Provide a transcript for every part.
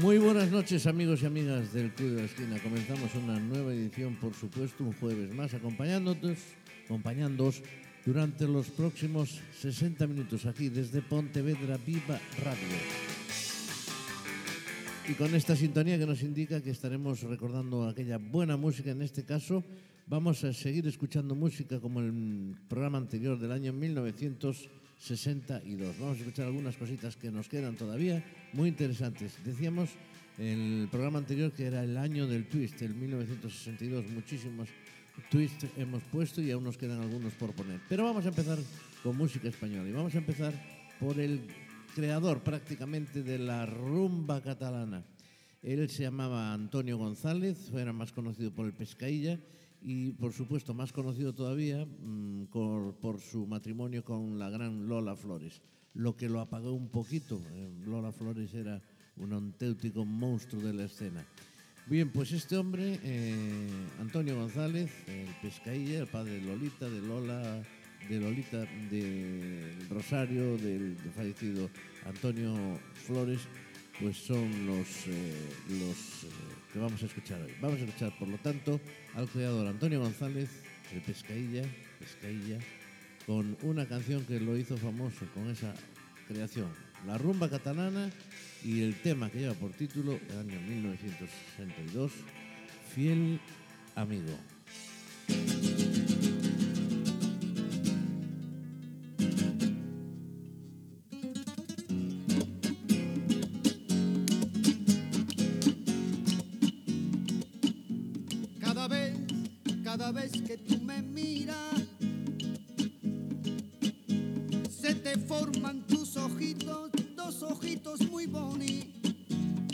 Muy buenas noches amigos y amigas del Club de la Esquina. Comenzamos una nueva edición, por supuesto, un jueves más, acompañándonos, acompañándoos durante los próximos 60 minutos aquí desde Pontevedra Viva Radio. Y con esta sintonía que nos indica que estaremos recordando aquella buena música, en este caso vamos a seguir escuchando música como el programa anterior del año 1962. Vamos a escuchar algunas cositas que nos quedan todavía muy interesantes. Decíamos en el programa anterior que era el año del twist, el 1962, muchísimos twists hemos puesto y aún nos quedan algunos por poner. Pero vamos a empezar con música española y vamos a empezar por el creador prácticamente de la rumba catalana. Él se llamaba Antonio González, era más conocido por el Pescailla y por supuesto más conocido todavía mmm, por, su matrimonio con la gran Lola Flores, lo que lo apagó un poquito. Eh, Lola Flores era un auténtico monstruo de la escena. Bien, pues este hombre, eh, Antonio González, el Pescailla, el padre de Lolita, de Lola, de Lolita, de Rosario, del, fallecido Antonio Flores, pues son los, eh, los que vamos a escuchar hoy. Vamos a escuchar, por lo tanto, al creador Antonio González, el Pescailla, Pescailla, con una canción que lo hizo famoso con esa creación, la rumba catalana y el tema que lleva por título, el año 1962, Fiel Amigo. Muy bonitos,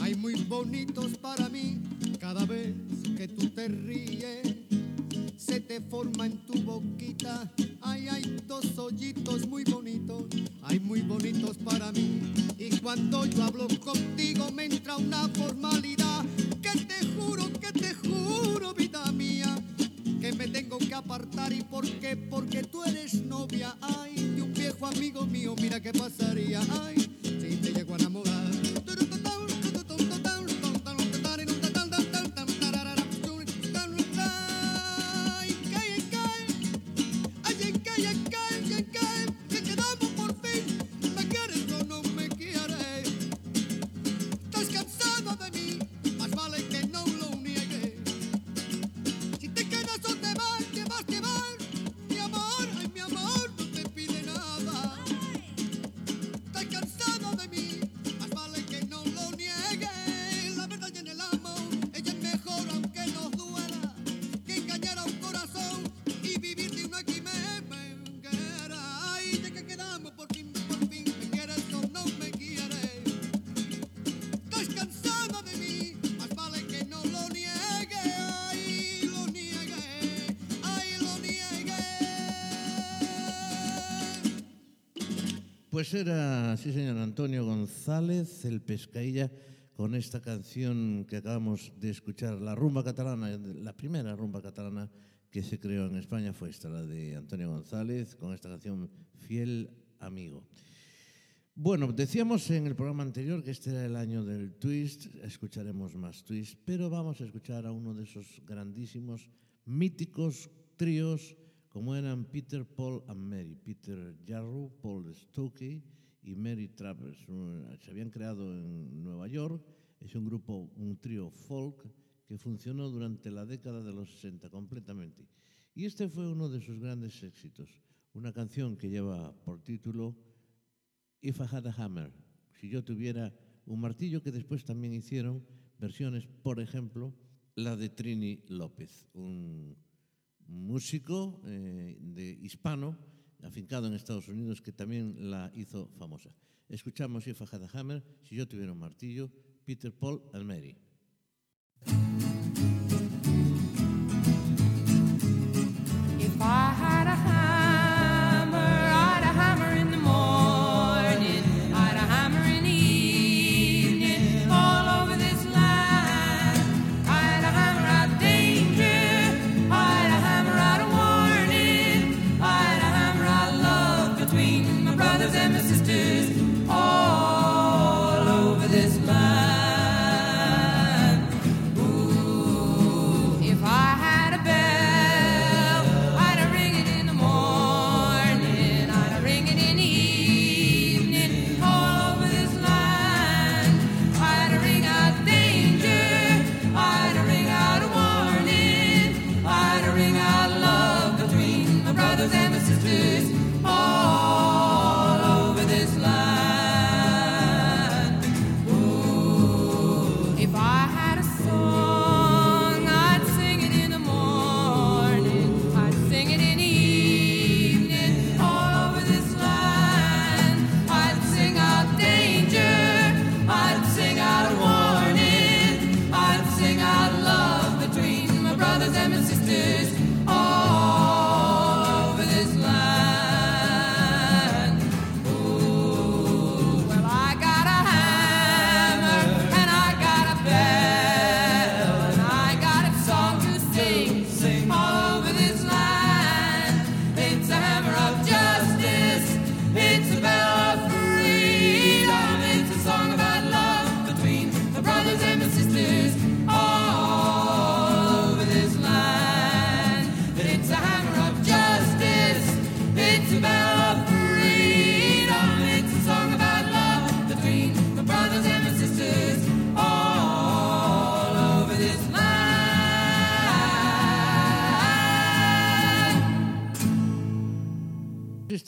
ay muy bonitos para mí. Cada vez que tú te ríes, se te forma en tu boquita, ay hay dos hoyitos muy bonitos, ay muy bonitos para mí. Y cuando yo hablo contigo me entra una formalidad que te juro, que te juro, vida mía, que me tengo que apartar. Y por qué, porque tú eres novia, ay, de un viejo amigo mío, mira qué pasaría, ay, era, sí señor, Antonio González, el Pescailla, con esta canción que acabamos de escuchar, la rumba catalana, la primera rumba catalana que se creó en España fue esta, la de Antonio González, con esta canción Fiel Amigo. Bueno, decíamos en el programa anterior que este era el año del twist, escucharemos más twist, pero vamos a escuchar a uno de esos grandísimos, míticos tríos como eran Peter, Paul and Mary. Peter Jarrow, Paul Stokey y Mary Travers. Se habían creado en Nueva York, es un grupo, un trío folk que funcionó durante la década de los 60 completamente. Y este fue uno de sus grandes éxitos, una canción que lleva por título If I Had a Hammer, si yo tuviera un martillo, que después también hicieron versiones, por ejemplo, la de Trini López, músico eh, de hispano afincado en Estados Unidos que también la hizo famosa. Escuchamos If I Had a Hammer, si yo tuviera un martillo, Peter, Paul and Mary.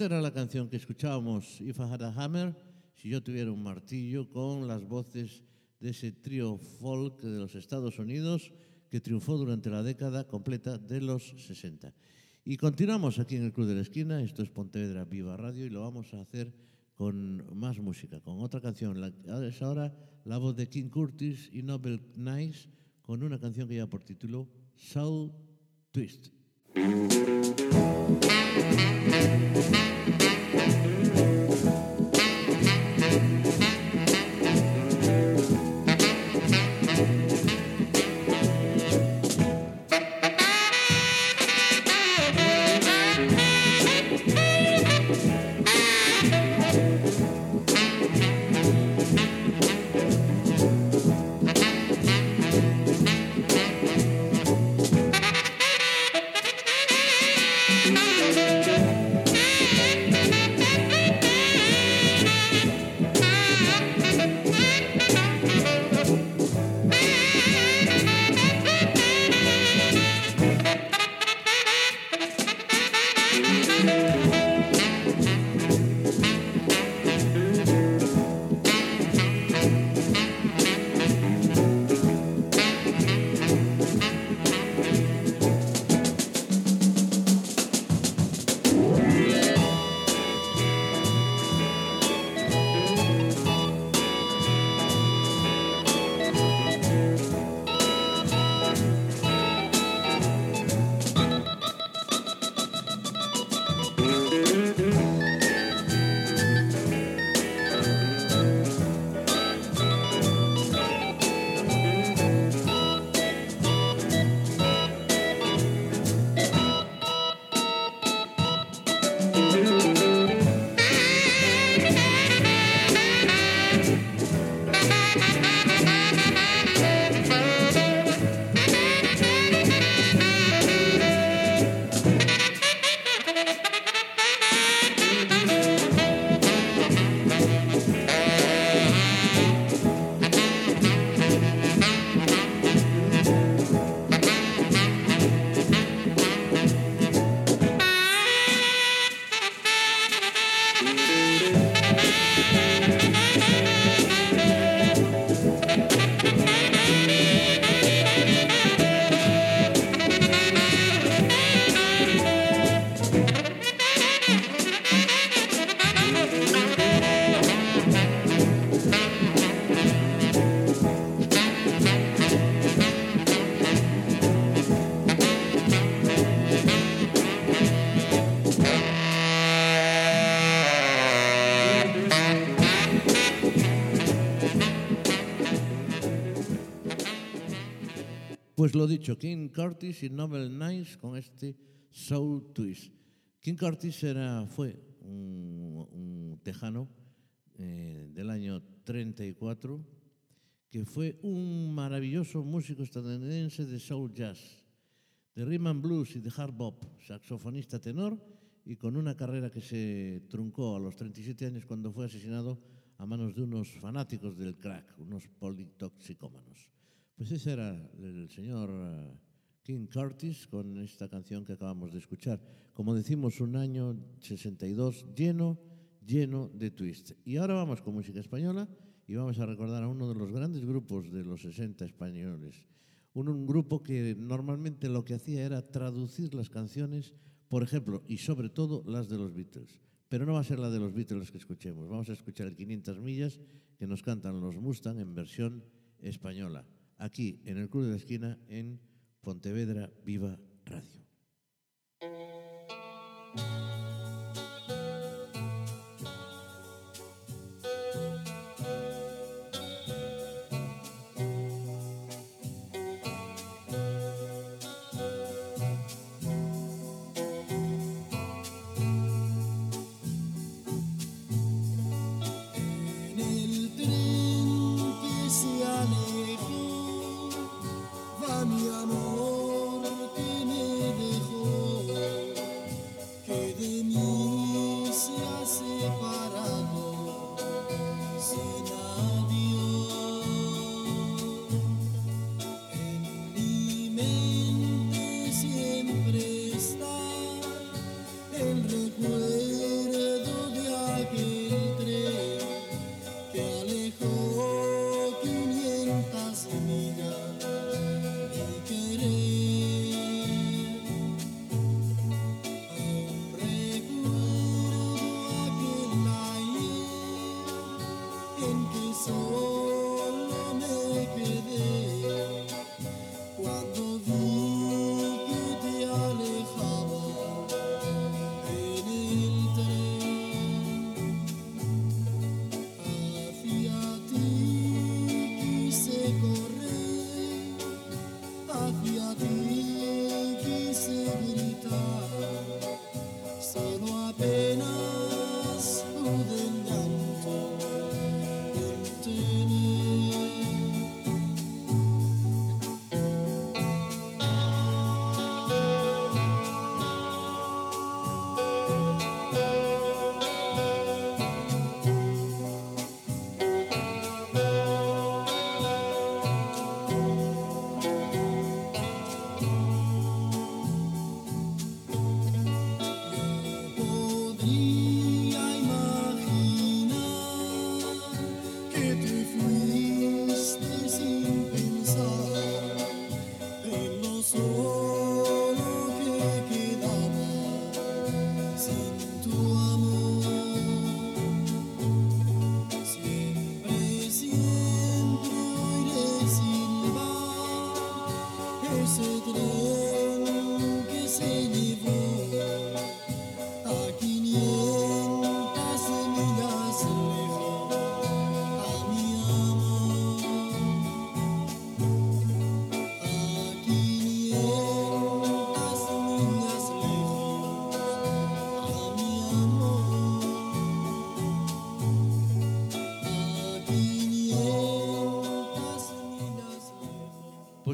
Era la canción que escuchábamos, If I Had a Hammer, si yo tuviera un martillo, con las voces de ese trío folk de los Estados Unidos que triunfó durante la década completa de los 60. Y continuamos aquí en el Club de la Esquina, esto es Pontevedra Viva Radio y lo vamos a hacer con más música, con otra canción. Es ahora la voz de King Curtis y Nobel Nice con una canción que lleva por título Soul Twist. Lo dicho, King Curtis y Nobel Nice con este Soul Twist. King Curtis era, fue un, un tejano eh, del año 34 que fue un maravilloso músico estadounidense de soul jazz, de rhythm and blues y de hard bop, saxofonista tenor y con una carrera que se truncó a los 37 años cuando fue asesinado a manos de unos fanáticos del crack, unos politoxicómanos. Pues ese era el señor eh, King Curtis con esta canción que acabamos de escuchar. Como decimos, un año 62 lleno, lleno de twist. Y ahora vamos con música española y vamos a recordar a uno de los grandes grupos de los 60 españoles. Un, grupo que normalmente lo que hacía era traducir las canciones, por ejemplo, y sobre todo las de los Beatles. Pero no va a ser la de los Beatles que escuchemos. Vamos a escuchar el 500 millas que nos cantan los Mustang en versión española. Aquí, en el Club de la Esquina, en Pontevedra Viva Radio.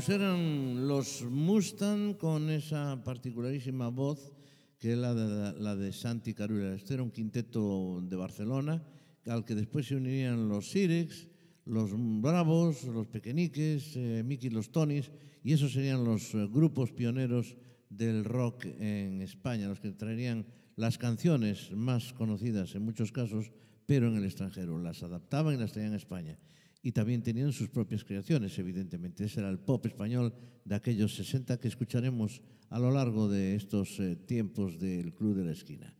Pues eran los Mustang con esa particularísima voz que es la de, la de Santi Carula. Este era un quinteto de Barcelona al que después se unirían los Sirex, los Bravos, los Pequeñiques, eh, Mickey los Tonys, y esos serían los eh, grupos pioneros del rock en España, los que traerían las canciones más conocidas en muchos casos, pero en el extranjero. Las adaptaban y las traían a España y también tenían sus propias creaciones, evidentemente. Ese era el pop español de aquellos 60 que escucharemos a lo largo de estos eh, tiempos del Club de la Esquina.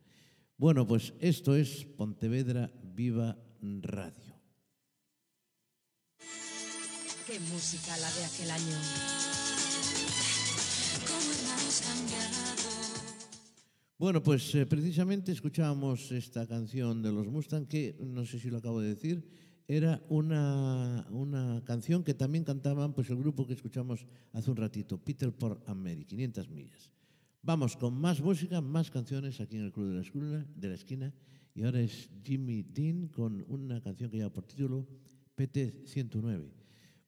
Bueno, pues esto es Pontevedra Viva Radio. Qué música la de aquel año. Cómo hemos cambiado. Bueno, pues eh, precisamente escuchábamos esta canción de los Mustang que, no sé si lo acabo de decir, era una, una canción que también cantaban pues, el grupo que escuchamos hace un ratito, Peter Por and Mary, 500 millas. Vamos con más música, más canciones aquí en el Club de la, Esquina, y ahora es Jimmy Dean con una canción que lleva por título PT-109.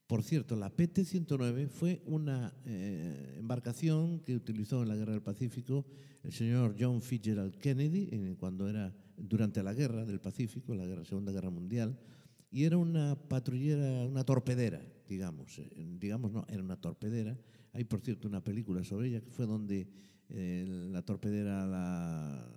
Por cierto, la PT-109 fue una eh, embarcación que utilizó en la Guerra del Pacífico el señor John Fitzgerald Kennedy cuando era durante la Guerra del Pacífico, la Segunda Guerra Mundial, y era una patrullera, una torpedera, digamos, eh, digamos no, era una torpedera. Hay, por cierto, una película sobre ella que fue donde eh, la torpedera la,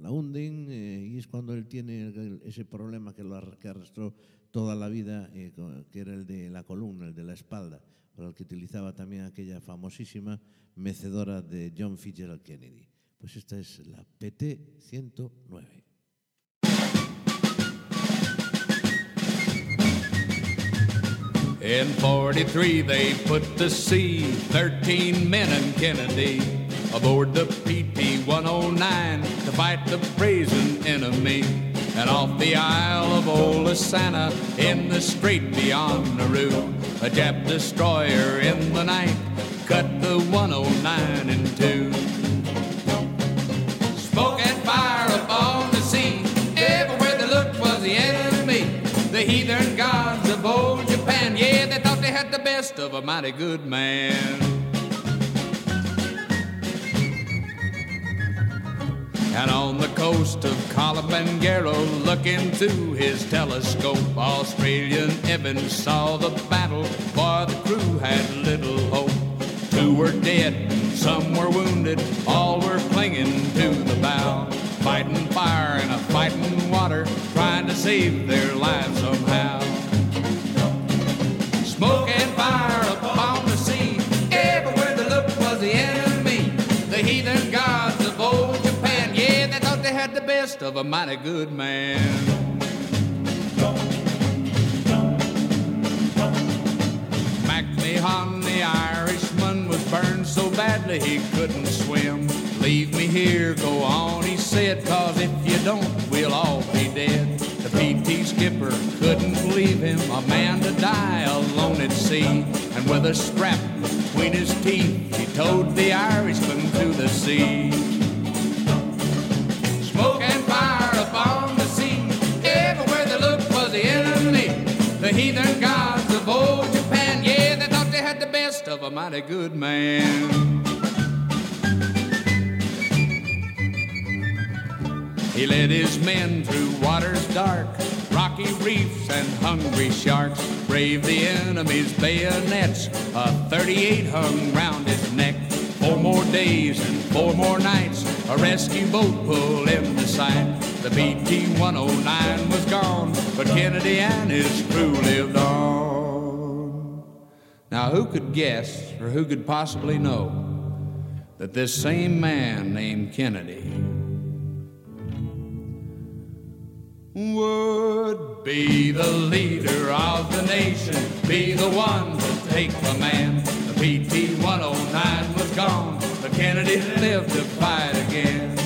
la hunden eh, y es cuando él tiene ese problema que lo que arrastró toda la vida, que era el de la columna, el de la espalda, para el que utilizaba también aquella famosísima mecedora de John Fitzgerald Kennedy. Pues esta es la PT-109. In 43, they put to sea 13 men and Kennedy aboard the PT 109 to fight the brazen enemy. And off the Isle of Olasana in the strait beyond Nauru, a Jap destroyer in the night cut the 109 in two. Smoke and fire upon the sea. Everywhere they looked was the enemy. The heathen gods had the best of a mighty good man. And on the coast of Kalimanjaro, looking through his telescope, Australian Evans saw the battle, for the crew had little hope. Two were dead, some were wounded, all were clinging to the bow, fighting fire and a fighting water, trying to save their lives somehow. Of a mighty good man. MacMahon, the Irishman, was burned so badly he couldn't swim. Leave me here, go on, he said, cause if you don't, we'll all be dead. The PT skipper couldn't leave him, a man to die alone at sea. And with a strap between his teeth, he towed the Irishman to the sea. Heathen gods of old Japan. Yeah, they thought they had the best of a mighty good man. He led his men through waters dark, rocky reefs and hungry sharks. Braved the enemy's bayonets. A 38 hung round his neck. Four more days and four more nights. A rescue boat pulled into sight. The BT 109 was gone, but Kennedy and his crew lived on. Now, who could guess, or who could possibly know, that this same man named Kennedy would be the leader of the nation, be the one to take command. The PT 109 was gone, but Kennedy lived to fight again.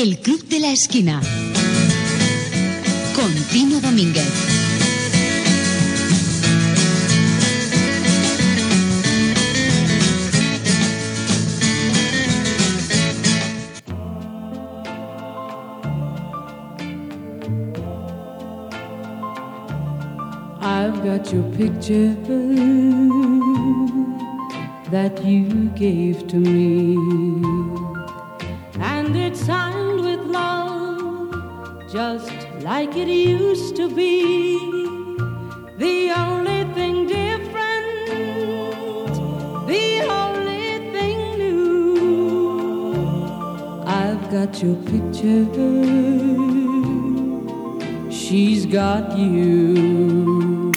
El Club de la Esquina. Con Tino Domínguez. I've got your picture that you gave to me, and it's signed with love, just like it used to be. The only thing different, the only thing new. I've got your picture. She's got you.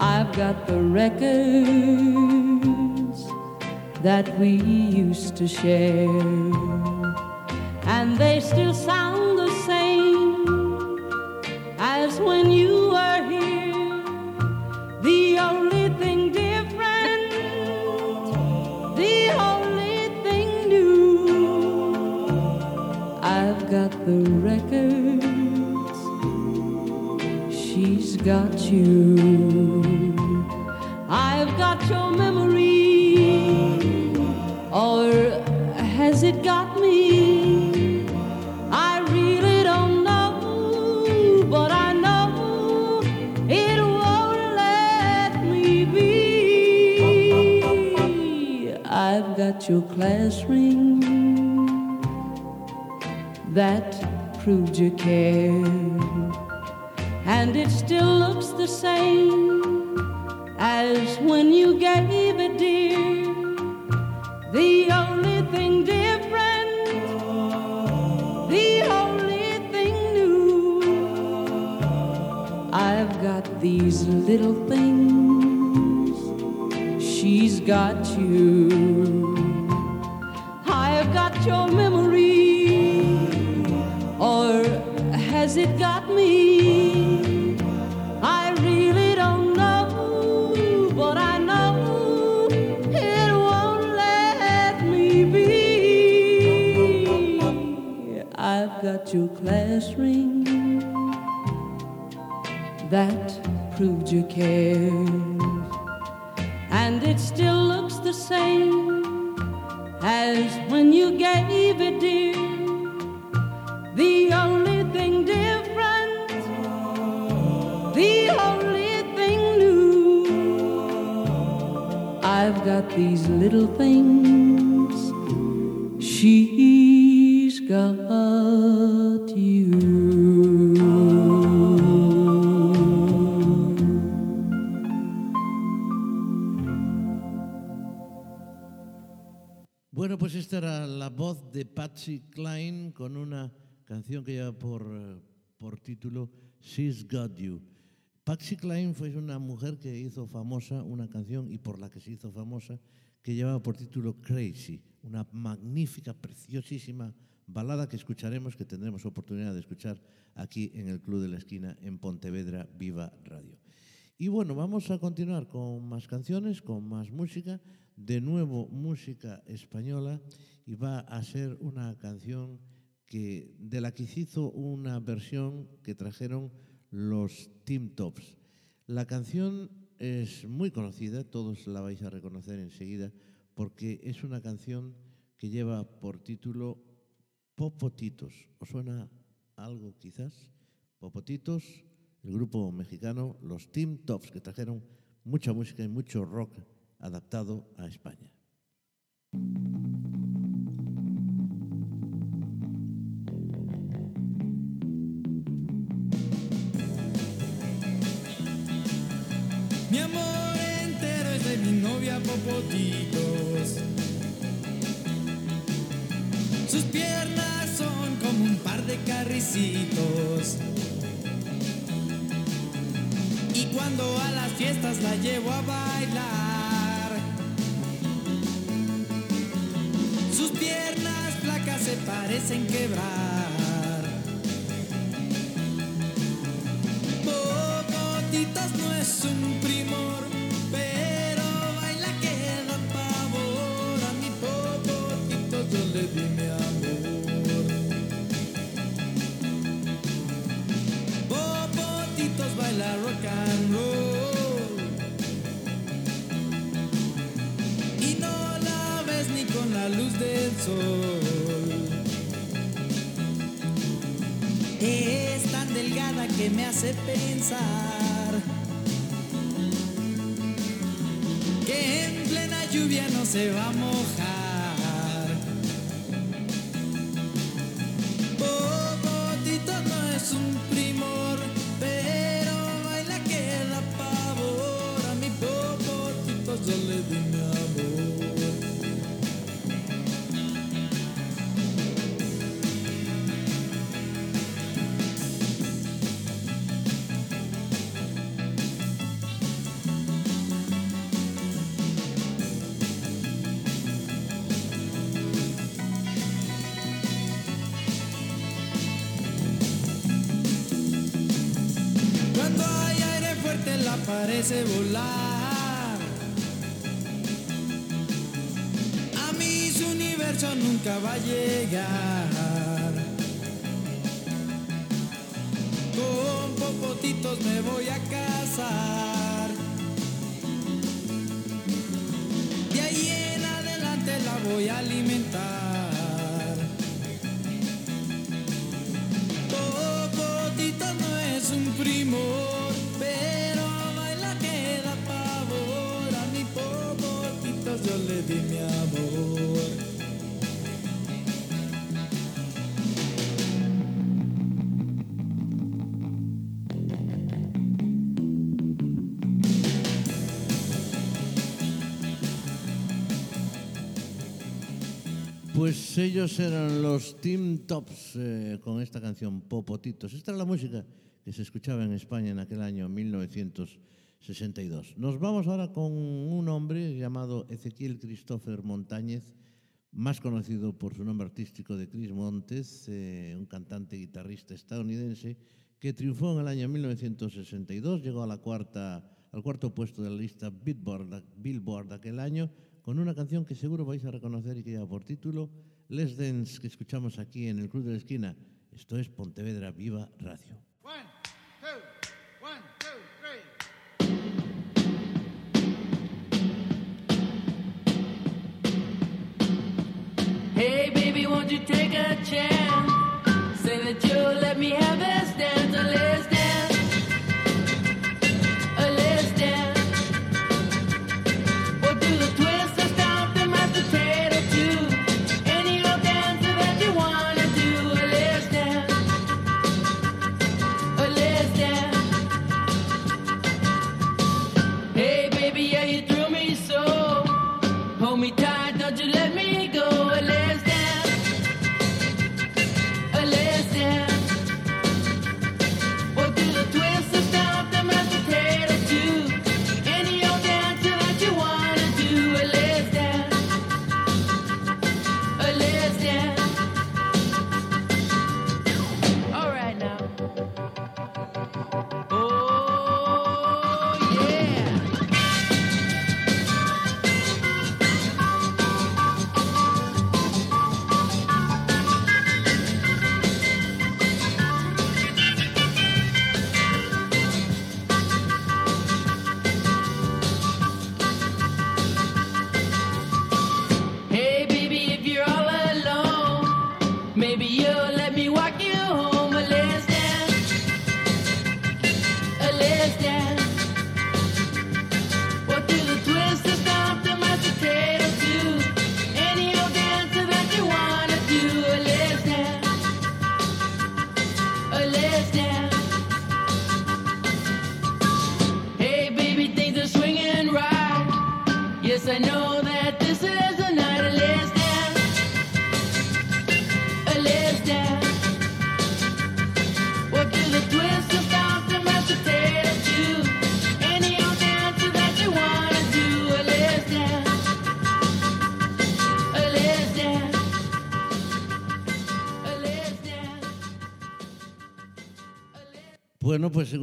I've got the records that we used to share, and they still sound the same as when you were here. The only thing different, the only thing new. I've got the records she's got you. I've your class ring that proved you cared, and it still looks the same as when you gave it, dear. The only thing different, the only thing new. I've got these little things, she's got you. Your class ring that proved you cared, and it still looks the same as when you gave it, dear. The only thing different, the only thing new. I've got these little things, she's got voz de Patsy Cline con una canción que lleva por, eh, por título She's Got You. Patsy Cline fue una mujer que hizo famosa una canción y por la que se hizo famosa que llevaba por título Crazy, una magnífica, preciosísima balada que escucharemos, que tendremos oportunidad de escuchar aquí en el Club de la Esquina en Pontevedra Viva Radio. Y bueno, vamos a continuar con más canciones, con más música, de nuevo música española y va a ser una canción que, de la que hizo una versión que trajeron los Team Tops. La canción es muy conocida, todos la vais a reconocer enseguida, porque es una canción que lleva por título Popotitos. ¿Os suena algo quizás? Popotitos, el grupo mexicano, los Team Tops, que trajeron mucha música y mucho rock adaptado a España. Mi amor entero es de mi novia Popotitos. Sus piernas son como un par de carricitos. Y cuando a las fiestas la llevo a bailar, sus piernas flacas se parecen quebrar. Me hace pensar que en plena lluvia no se va a mojar. se volvió. Pues ellos eran los Team Tops eh, con esta canción Popotitos. Esta era la música que se escuchaba en España en aquel año 1962. Nos vamos ahora con un hombre llamado Ezequiel Christopher Montañez, más conocido por su nombre artístico de Chris Montes, eh, un cantante y guitarrista estadounidense que triunfó en el año 1962, llegó al cuarto puesto de la lista Billboard, Billboard aquel año con una canción que seguro vais a reconocer y que lleva por título Les Dance, que escuchamos aquí en el Club de la Esquina. Esto es Pontevedra Viva Radio. One, two, one, two, three. Hey, baby, won't you take a chance? Say that you'll let me have this dance, a let's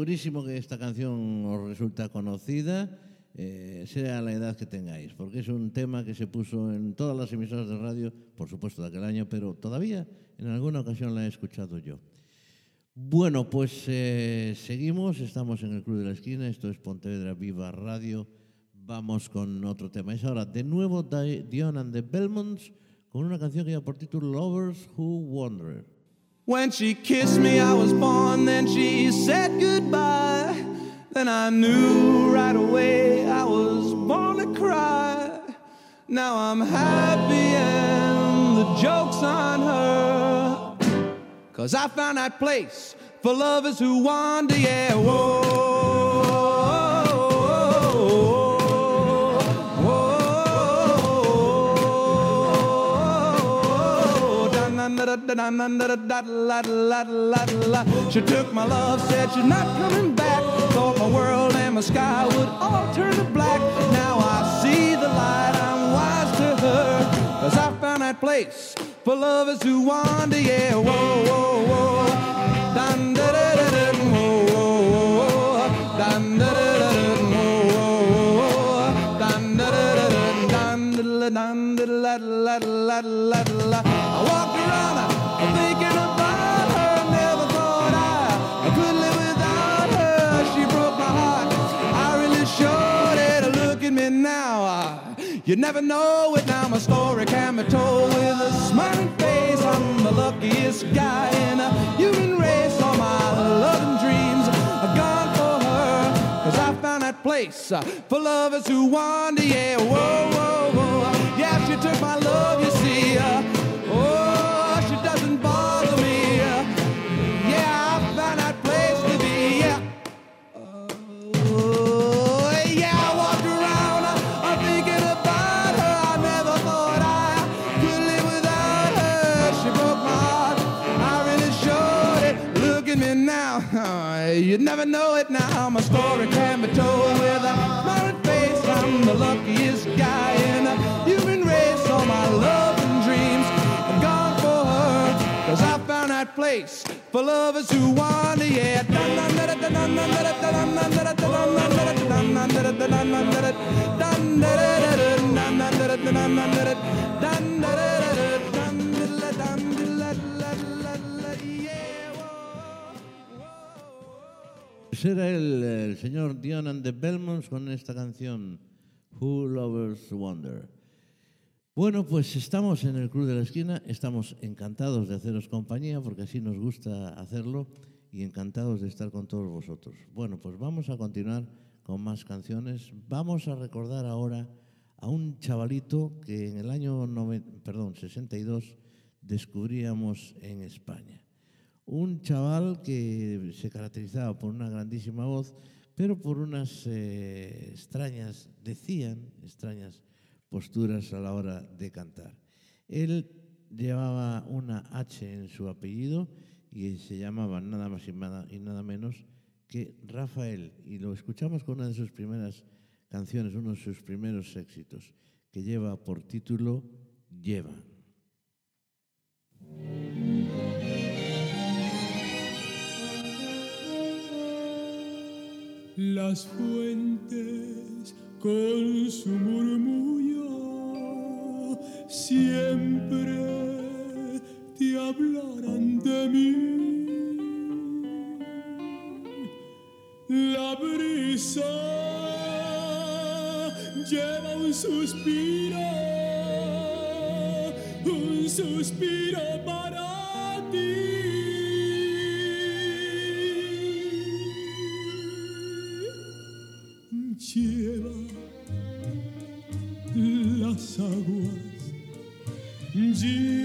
segurísimo que esta canción os resulta conocida, eh, sea la edad que tengáis, porque es un tema que se puso en todas las emisoras de radio, por supuesto de aquel año, pero todavía en alguna ocasión la he escuchado yo. Bueno, pues eh, seguimos, estamos en el Club de la Esquina, esto es Pontevedra Viva Radio, vamos con otro tema. Es ahora de nuevo Di- Dion and the Belmonts con una canción que lleva por título Lovers Who Wander. When she kissed me, I was born. Then she said goodbye. Then I knew right away I was born to cry. Now I'm happy and the joke's on her. Cause I found that place for lovers who wander, yeah. Whoa. She took my love, said she's not coming back. Thought my world and my sky would all turn to black. Now I see the light, I'm wise to her. Cause I found that place for lovers who wander, yeah. Whoa, whoa, whoa. You never know it now. My story can be told with a smiling face. I'm the luckiest guy in a human race. All my love and dreams are gone for her. Cause I found that place uh, for lovers who wander. Yeah, whoa, whoa, whoa. Yeah, she took my love, you see. Uh, never know it now. My story can be told with a smiling face. I'm the luckiest guy in a human race. All my love and dreams have gone for her. Cause I found that place for lovers who want to, yeah. Era el, señor Dion and the con esta canción Who Lovers Wonder. Bueno, pues estamos en el Club de la Esquina, estamos encantados de haceros compañía porque así nos gusta hacerlo y encantados de estar con todos vosotros. Bueno, pues vamos a continuar con más canciones. Vamos a recordar ahora a un chavalito que en el año perdón, 62 descubríamos en España. Un chaval que se caracterizaba por una grandísima voz, pero por unas eh, extrañas, decían, extrañas posturas a la hora de cantar. Él llevaba una H en su apellido y se llamaba nada más y nada, y nada menos que Rafael. Y lo escuchamos con una de sus primeras canciones, uno de sus primeros éxitos, que lleva por título Lleva. Las fuentes con su murmullo siempre te hablarán de mí. La brisa lleva un suspiro, un suspiro llevan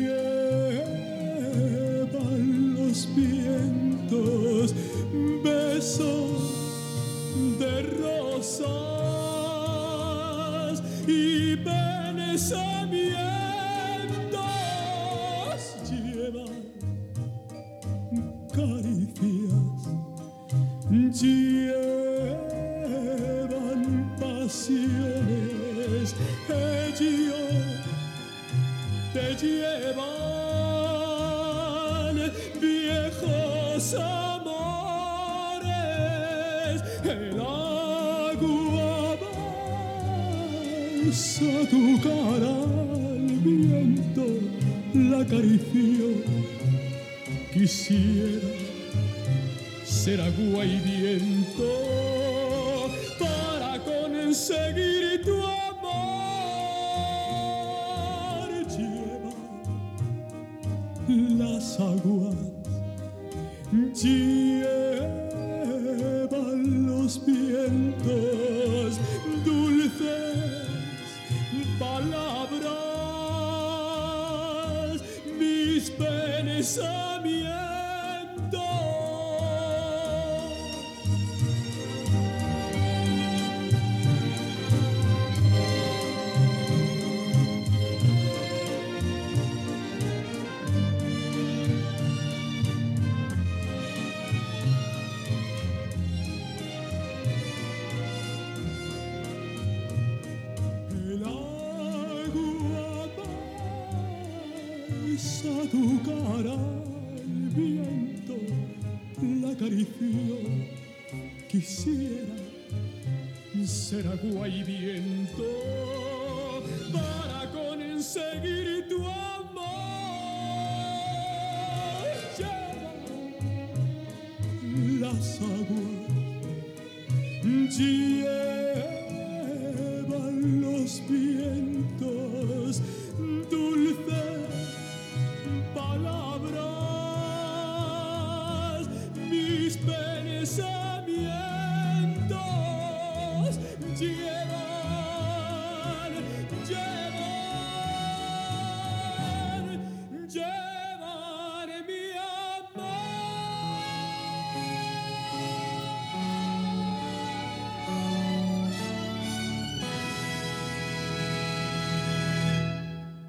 ser agua y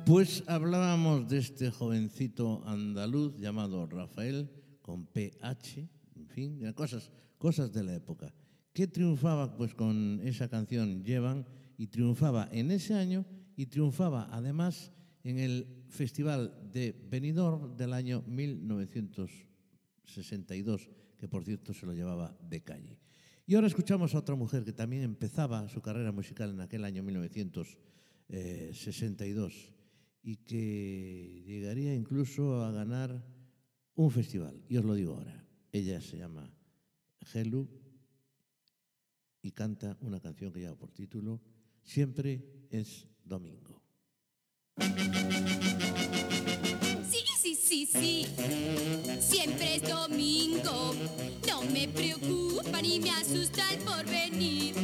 Pues hablábamos de este jovencito andaluz llamado Rafael, con PH, en fin, cosas, cosas de la época. ¿Qué triunfaba pues con esa canción Llevan? Y triunfaba en ese año y triunfaba además en el Festival de Benidorm del año 1962, que por cierto se lo llevaba de calle. Y ahora escuchamos a otra mujer que también empezaba su carrera musical en aquel año 1962 y que llegaría incluso a ganar un festival. Y os lo digo ahora. Ella se llama Helu y canta una canción que lleva por título Siempre es domingo. Sí, sí, sí, sí. Siempre es domingo. No me preocupa ni me asusta el porvenir.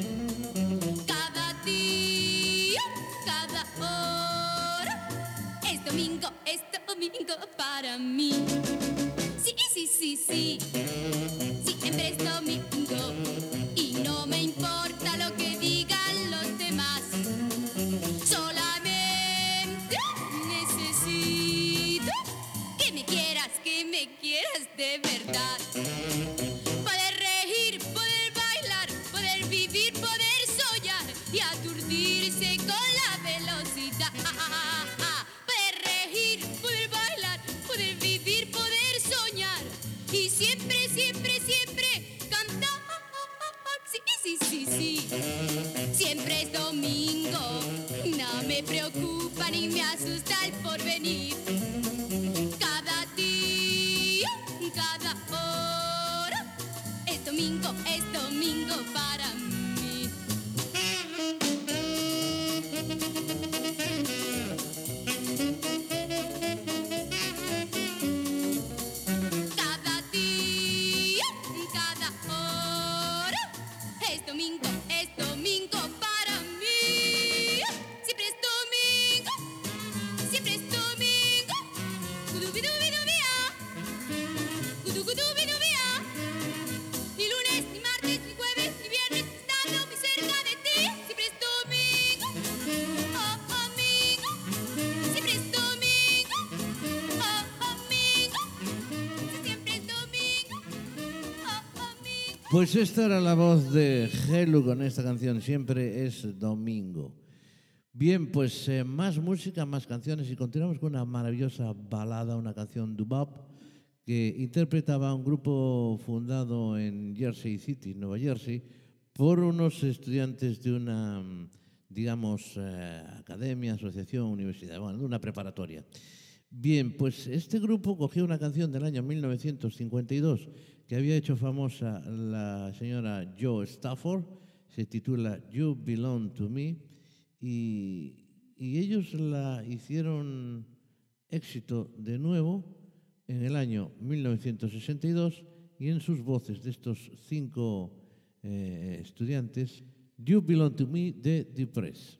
Pues esta era la voz de Helu con esta canción, siempre es domingo. Bien, pues eh, más música, más canciones y continuamos con una maravillosa balada, una canción dubop que interpretaba un grupo fundado en Jersey City, Nueva Jersey, por unos estudiantes de una, digamos, eh, academia, asociación, universidad, bueno, de una preparatoria. Bien, pues este grupo cogió una canción del año 1952 que había hecho famosa la señora Joe Stafford, se titula You Belong to Me, y, y ellos la hicieron éxito de nuevo en el año 1962 y en sus voces de estos cinco eh, estudiantes, You Belong to Me de The Press.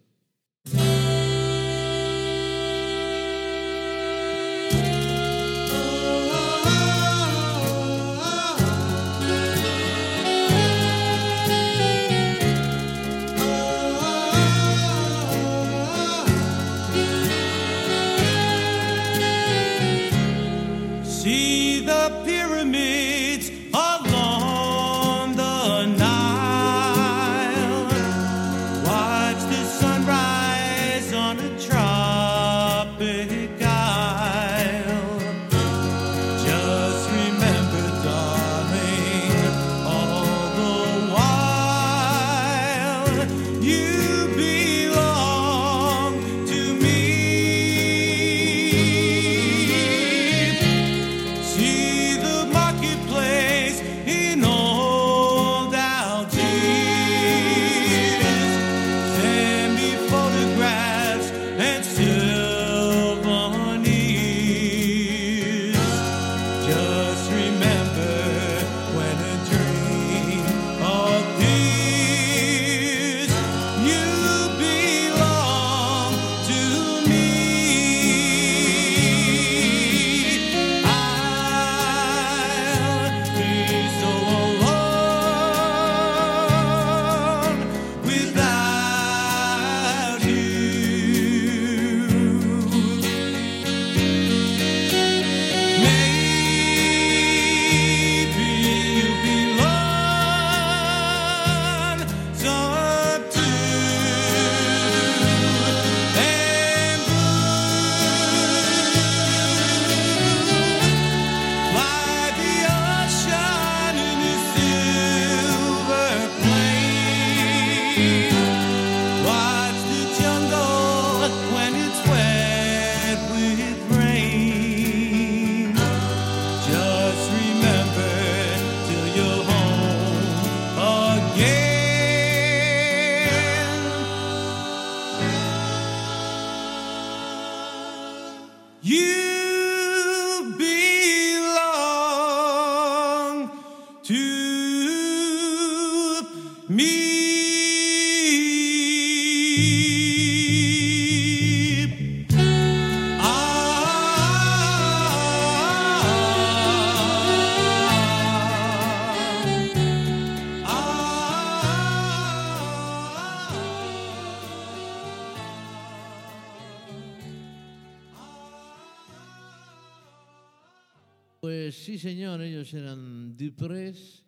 Ellos eran Duprés,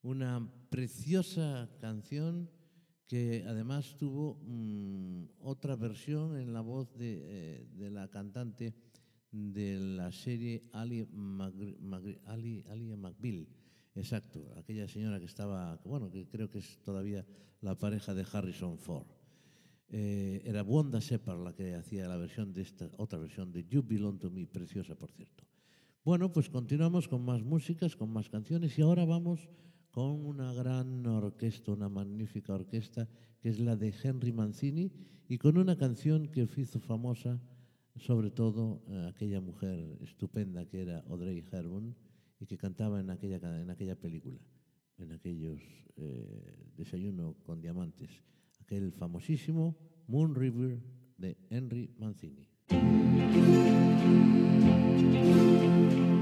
una preciosa canción que además tuvo mm, otra versión en la voz de, eh, de la cantante de la serie Ali, Magri- Magri- Ali, Ali McBeal. Exacto, aquella señora que estaba, bueno, que creo que es todavía la pareja de Harrison Ford. Eh, era Wanda Shepard la que hacía la versión de esta otra versión de You Belong to Me, preciosa por cierto. Bueno, pues continuamos con más músicas, con más canciones y ahora vamos con una gran orquesta, una magnífica orquesta que es la de Henry Mancini y con una canción que hizo famosa sobre todo eh, aquella mujer estupenda que era Audrey Hepburn y que cantaba en aquella, en aquella película, en aquellos eh, Desayuno con Diamantes, aquel famosísimo Moon River de Henry Mancini. Thank you.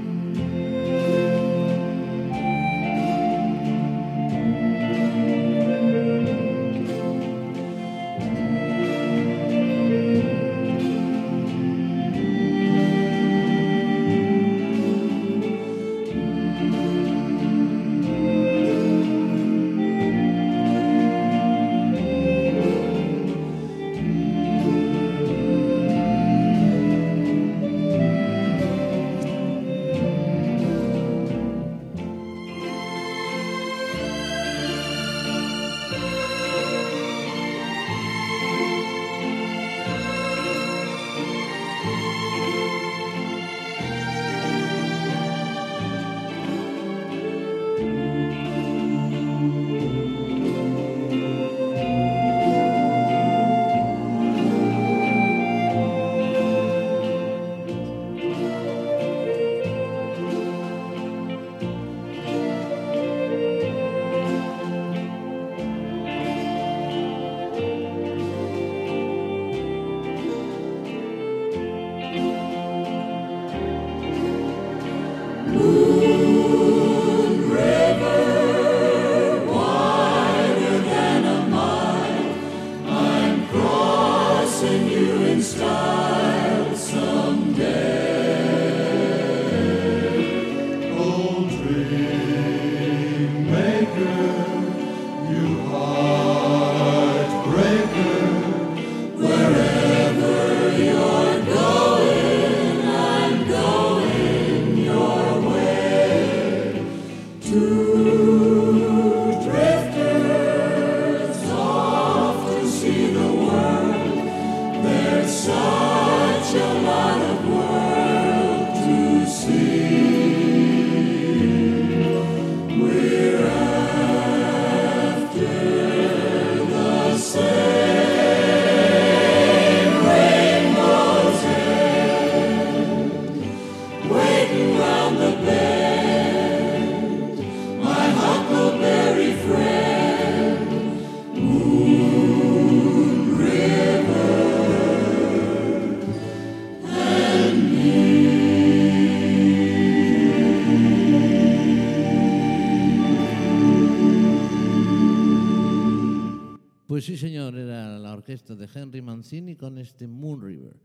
Orquesta de Henry Mancini con este Moon River.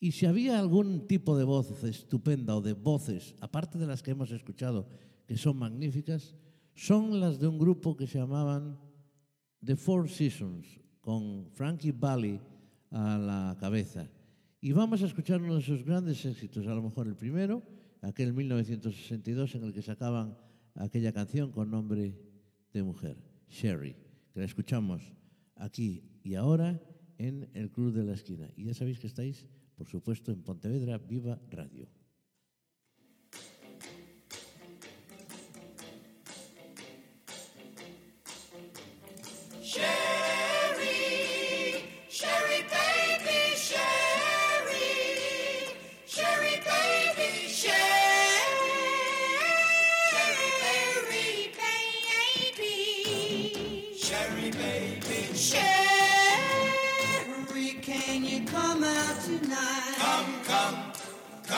Y si había algún tipo de voz estupenda o de voces, aparte de las que hemos escuchado, que son magníficas, son las de un grupo que se llamaban The Four Seasons, con Frankie Valli a la cabeza. Y vamos a escuchar uno de sus grandes éxitos, a lo mejor el primero, aquel 1962 en el que sacaban aquella canción con nombre de mujer, Sherry, que la escuchamos aquí y ahora en el Club de la Esquina. Y ya sabéis que estáis, por supuesto, en Pontevedra Viva Radio.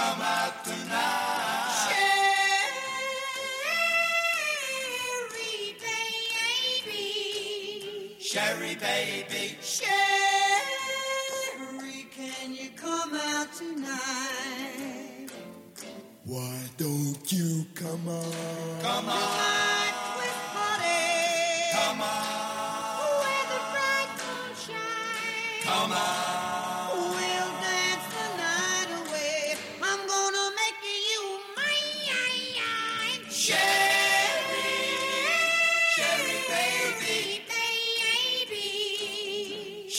Sherry, baby. Sherry, baby. Sherry, can you come out tonight? Why don't you come on? Come on.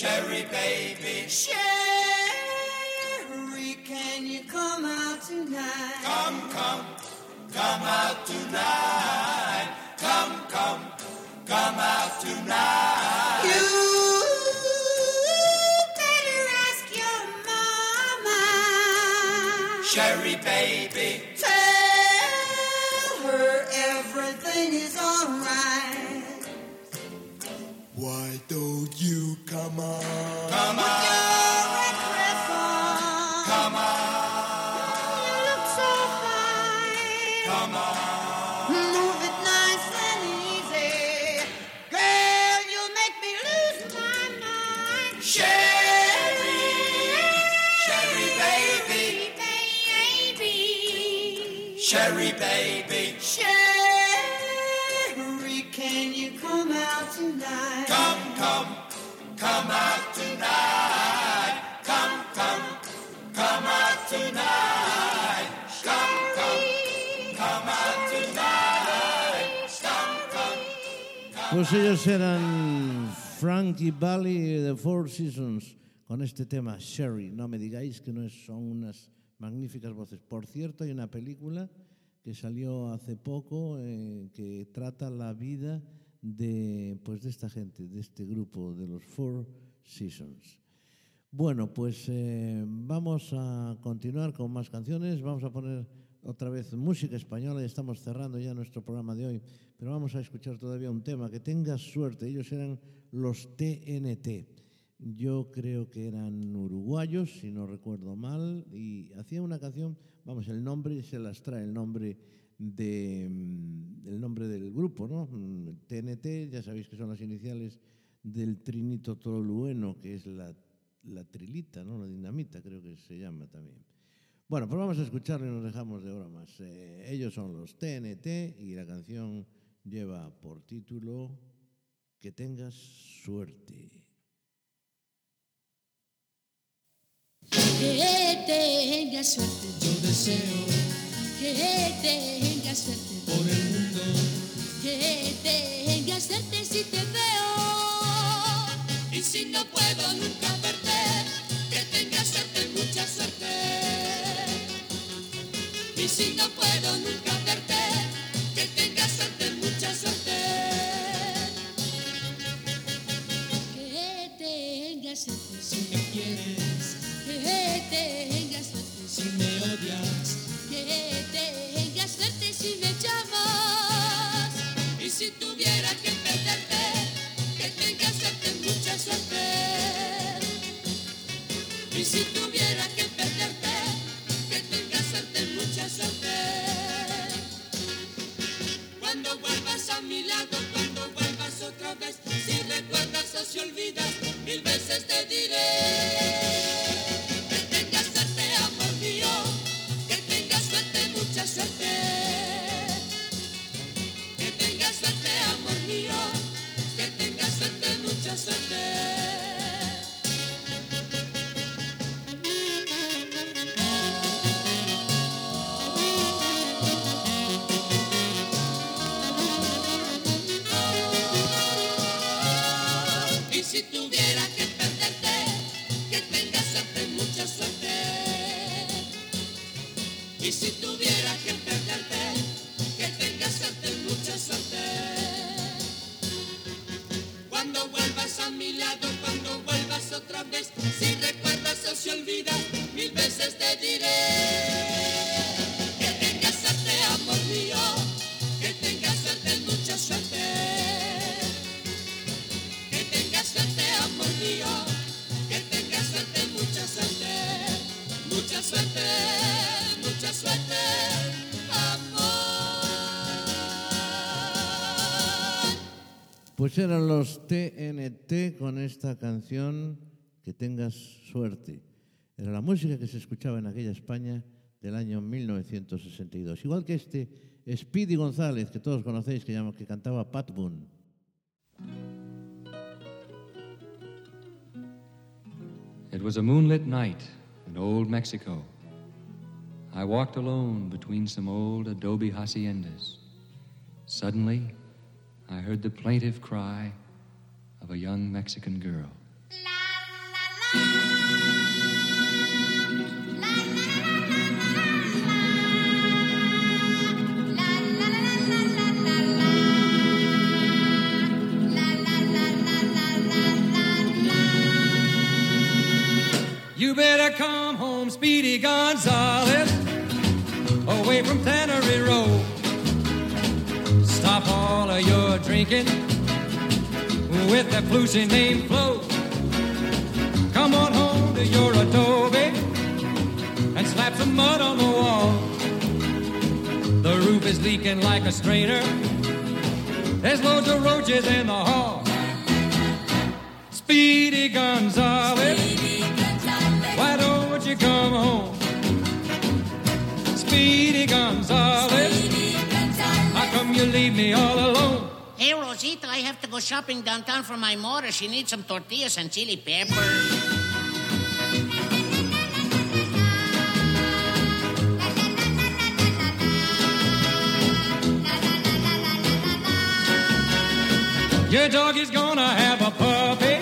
Sherry, baby. Sherry, can you come out tonight? Come, come, come out tonight. Come, come, come out tonight. You better ask your mama. Sherry, baby. Tell her everything is alright. You come on? Come on. Come. Pues ellos eran Frankie Valley de Four Seasons con este tema Sherry. No me digáis que no son unas magníficas voces. Por cierto, hay una película que salió hace poco eh, que trata la vida de, pues, de esta gente, de este grupo, de los Four Seasons. Bueno, pues eh, vamos a continuar con más canciones. Vamos a poner otra vez música española y estamos cerrando ya nuestro programa de hoy. Pero vamos a escuchar todavía un tema. Que tengas suerte. Ellos eran los TNT. Yo creo que eran uruguayos, si no recuerdo mal, y hacían una canción, vamos, el nombre se las trae, el nombre de mm, el nombre del grupo, ¿no? Mm, TNT, ya sabéis que son las iniciales del trinito tolueno, que es la trilita, ¿no? La dinamita, creo que se llama también. Bueno, pues vamos a escucharlo y nos dejamos de bromas. Eh, ellos son los TNT y la canción lleva por título Que tengas suerte. Que tengas suerte, yo deseo que tengas suerte por el mundo. Que tengas suerte si te veo. Y si no puedo nunca si no puedo nunca verte, que tengas suerte, mucha suerte. Que tengas suerte si me quieres. Que tengas suerte si me odias. Que tengas suerte si me llamas. Y si tuviera que perderte, que tengas suerte, mucha suerte. Y si tuviera olvidas, mil veces te diré. Pues eran los TNT con esta canción Que tengas suerte. Era la música que se escuchaba en aquella España del año 1962. Igual que este Speedy González, que todos conocéis, que, que cantaba Pat Boone. It was a moonlit night in old Mexico. I walked alone between some old adobe haciendas. Suddenly, I heard the plaintive cry of a young Mexican girl. You with that flusy name Flo. Come on home to your adobe and slap some mud on the wall. The roof is leaking like a strainer. There's loads of roaches in the hall. Speedy Gonzales. Why don't you come home? Speedy Gonzales. How come you leave me all alone? Hey, Rosita, I have to go shopping downtown for my mother. She needs some tortillas and chili pepper. Your dog is gonna have a puppy,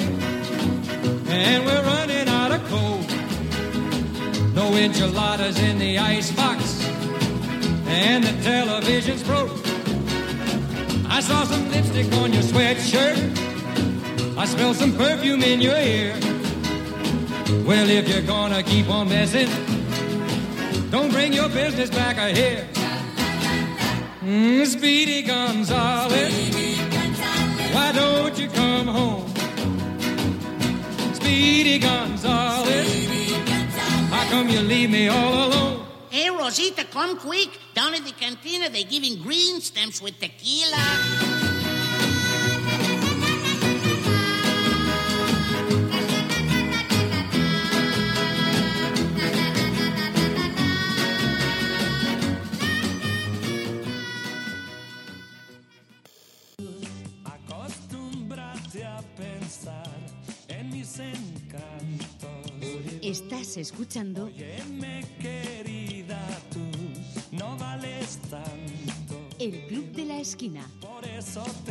and we're running out of coal. No enchiladas in the icebox, and the television's broke. I saw some lipstick on your sweatshirt. I smell some perfume in your ear. Well, if you're gonna keep on messing, don't bring your business back here. Mm, Speedy Gonzales, why don't you come home? Speedy Gonzales, how come you leave me all alone? Hey, Rosita, come quick. Down at the cantina, they're giving green stamps with tequila. Estás escuchando Por eso te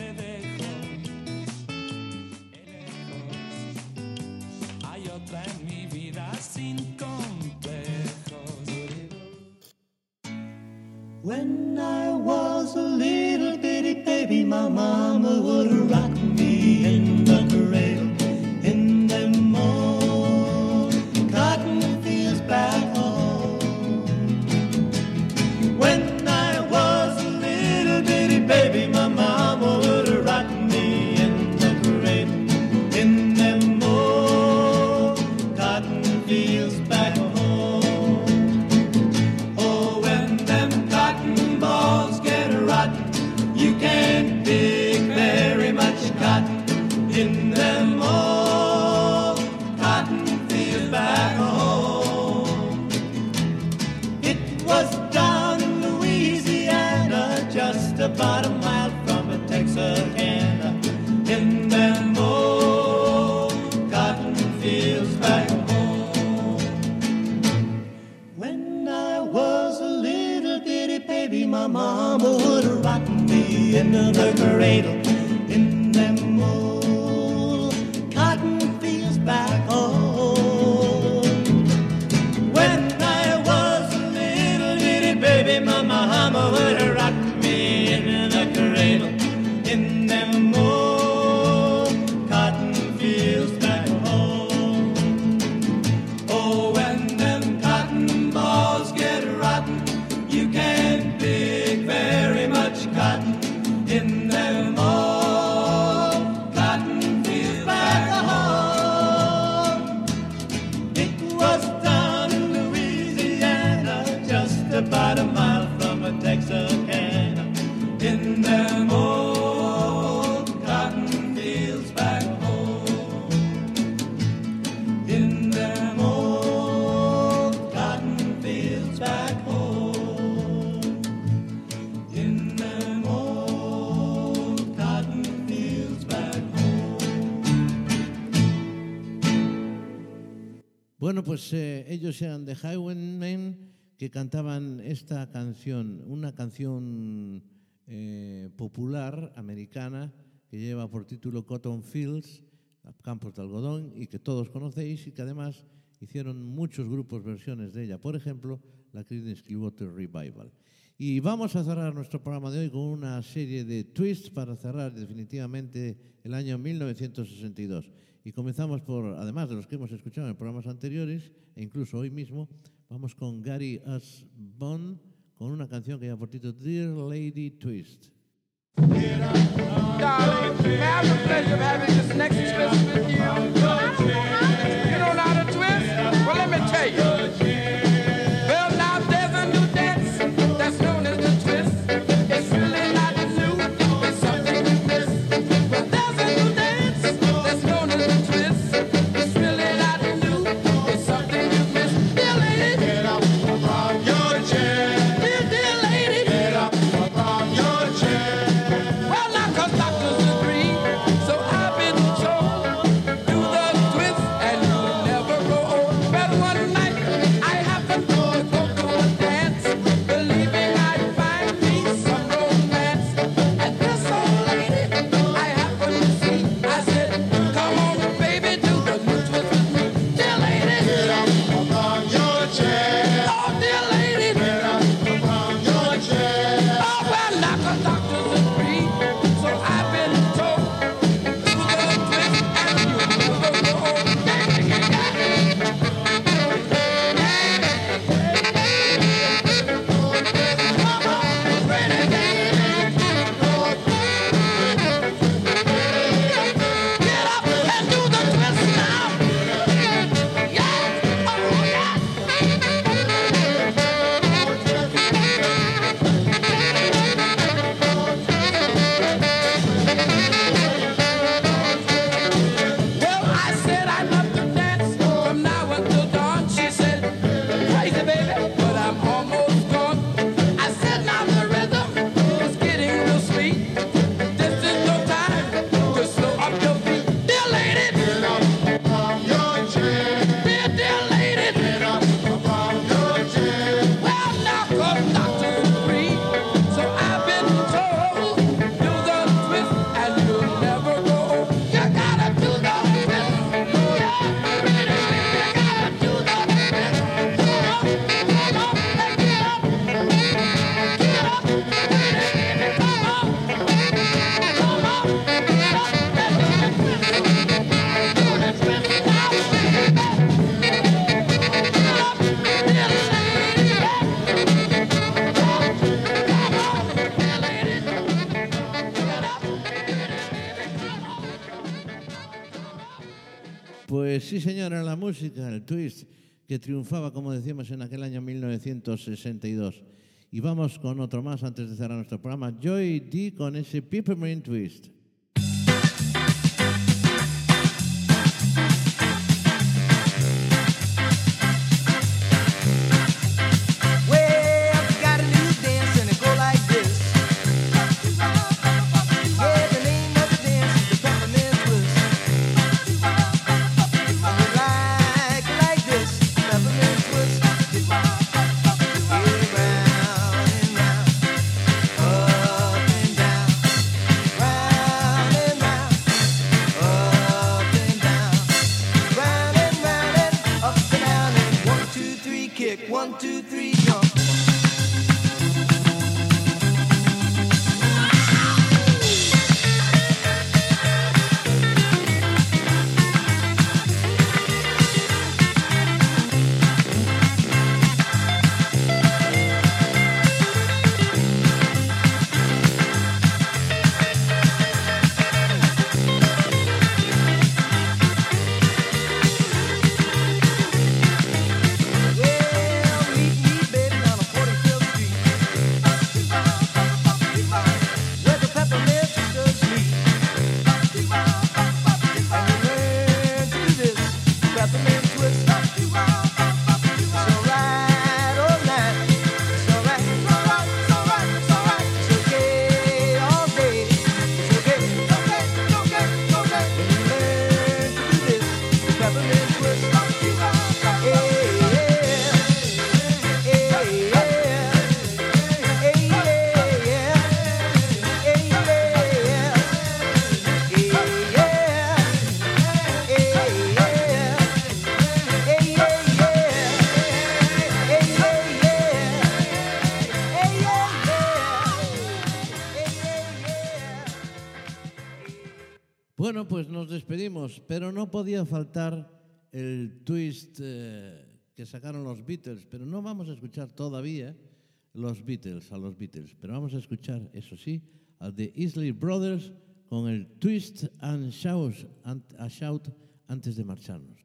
me in the cradle ellos, eh, ellos eran The Highwaymen que cantaban esta canción, una canción eh, popular americana que lleva por título Cotton Fields, Campos de Algodón, y que todos conocéis y que además hicieron muchos grupos versiones de ella, por ejemplo, la Creedence Clearwater Revival. Y vamos a cerrar nuestro programa de hoy con una serie de twists para cerrar definitivamente el año 1962. Y comenzamos por, además de los que hemos escuchado en programas anteriores, e incluso hoy mismo, vamos con Gary Asbon, con una canción que lleva por título Dear Lady Twist. Darling, Pues sí, señora, la música, el twist, que triunfaba, como decíamos, en aquel año 1962. Y vamos con otro más antes de cerrar nuestro programa. Joy D con ese Peppermint Twist. Bueno, pues nos despedimos, pero no podía faltar el twist eh, que sacaron los Beatles, pero no vamos a escuchar todavía los Beatles, a los Beatles, pero vamos a escuchar, eso sí, a The Isley Brothers con el twist and shout, and- a shout antes de marcharnos.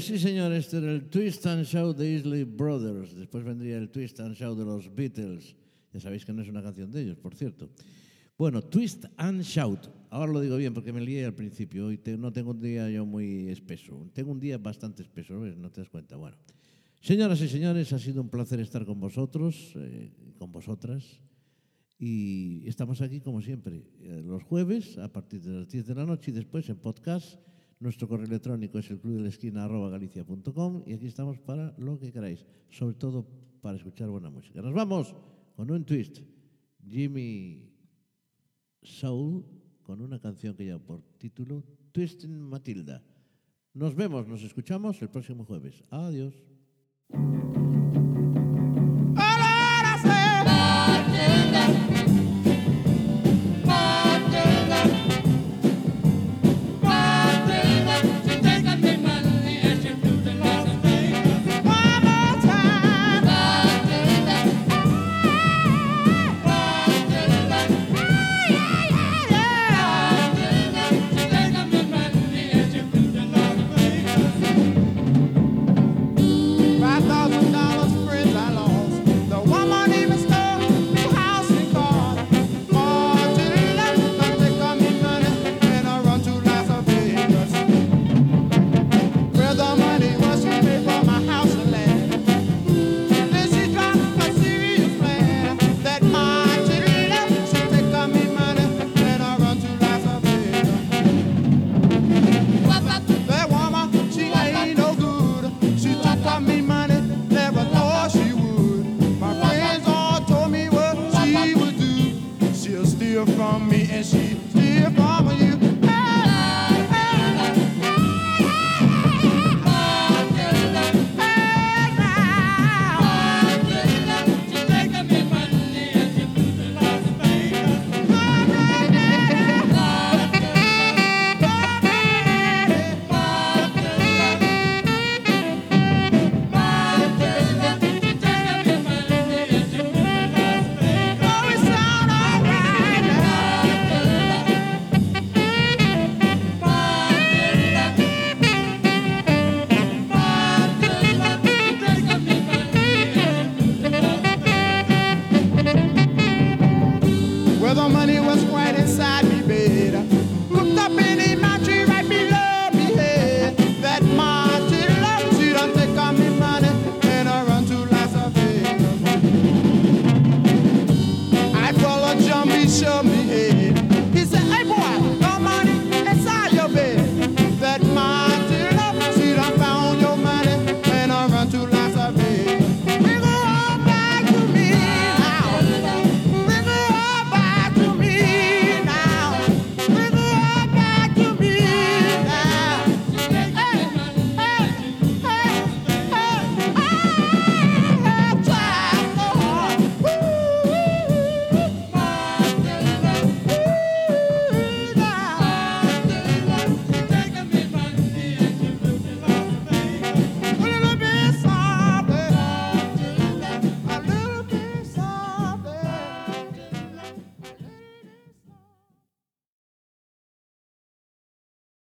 Pues sí, señor, este era el Twist and Shout de Isley Brothers. Después vendría el Twist and Shout de los Beatles. Ya sabéis que no es una canción de ellos, por cierto. Bueno, Twist and Shout. Ahora lo digo bien porque me lié al principio. Hoy te- no tengo un día yo muy espeso. Tengo un día bastante espeso, ¿ves? No te das cuenta. Bueno, señoras y señores, ha sido un placer estar con vosotros, eh, con vosotras. Y estamos aquí como siempre, eh, los jueves a partir de las 10 de la noche y después en podcast. Nuestro correo electrónico es el club de la esquina y aquí estamos para lo que queráis, sobre todo para escuchar buena música. Nos vamos con un twist. Jimmy Soul con una canción que lleva por título Twisting Matilda. Nos vemos, nos escuchamos el próximo jueves. Adiós.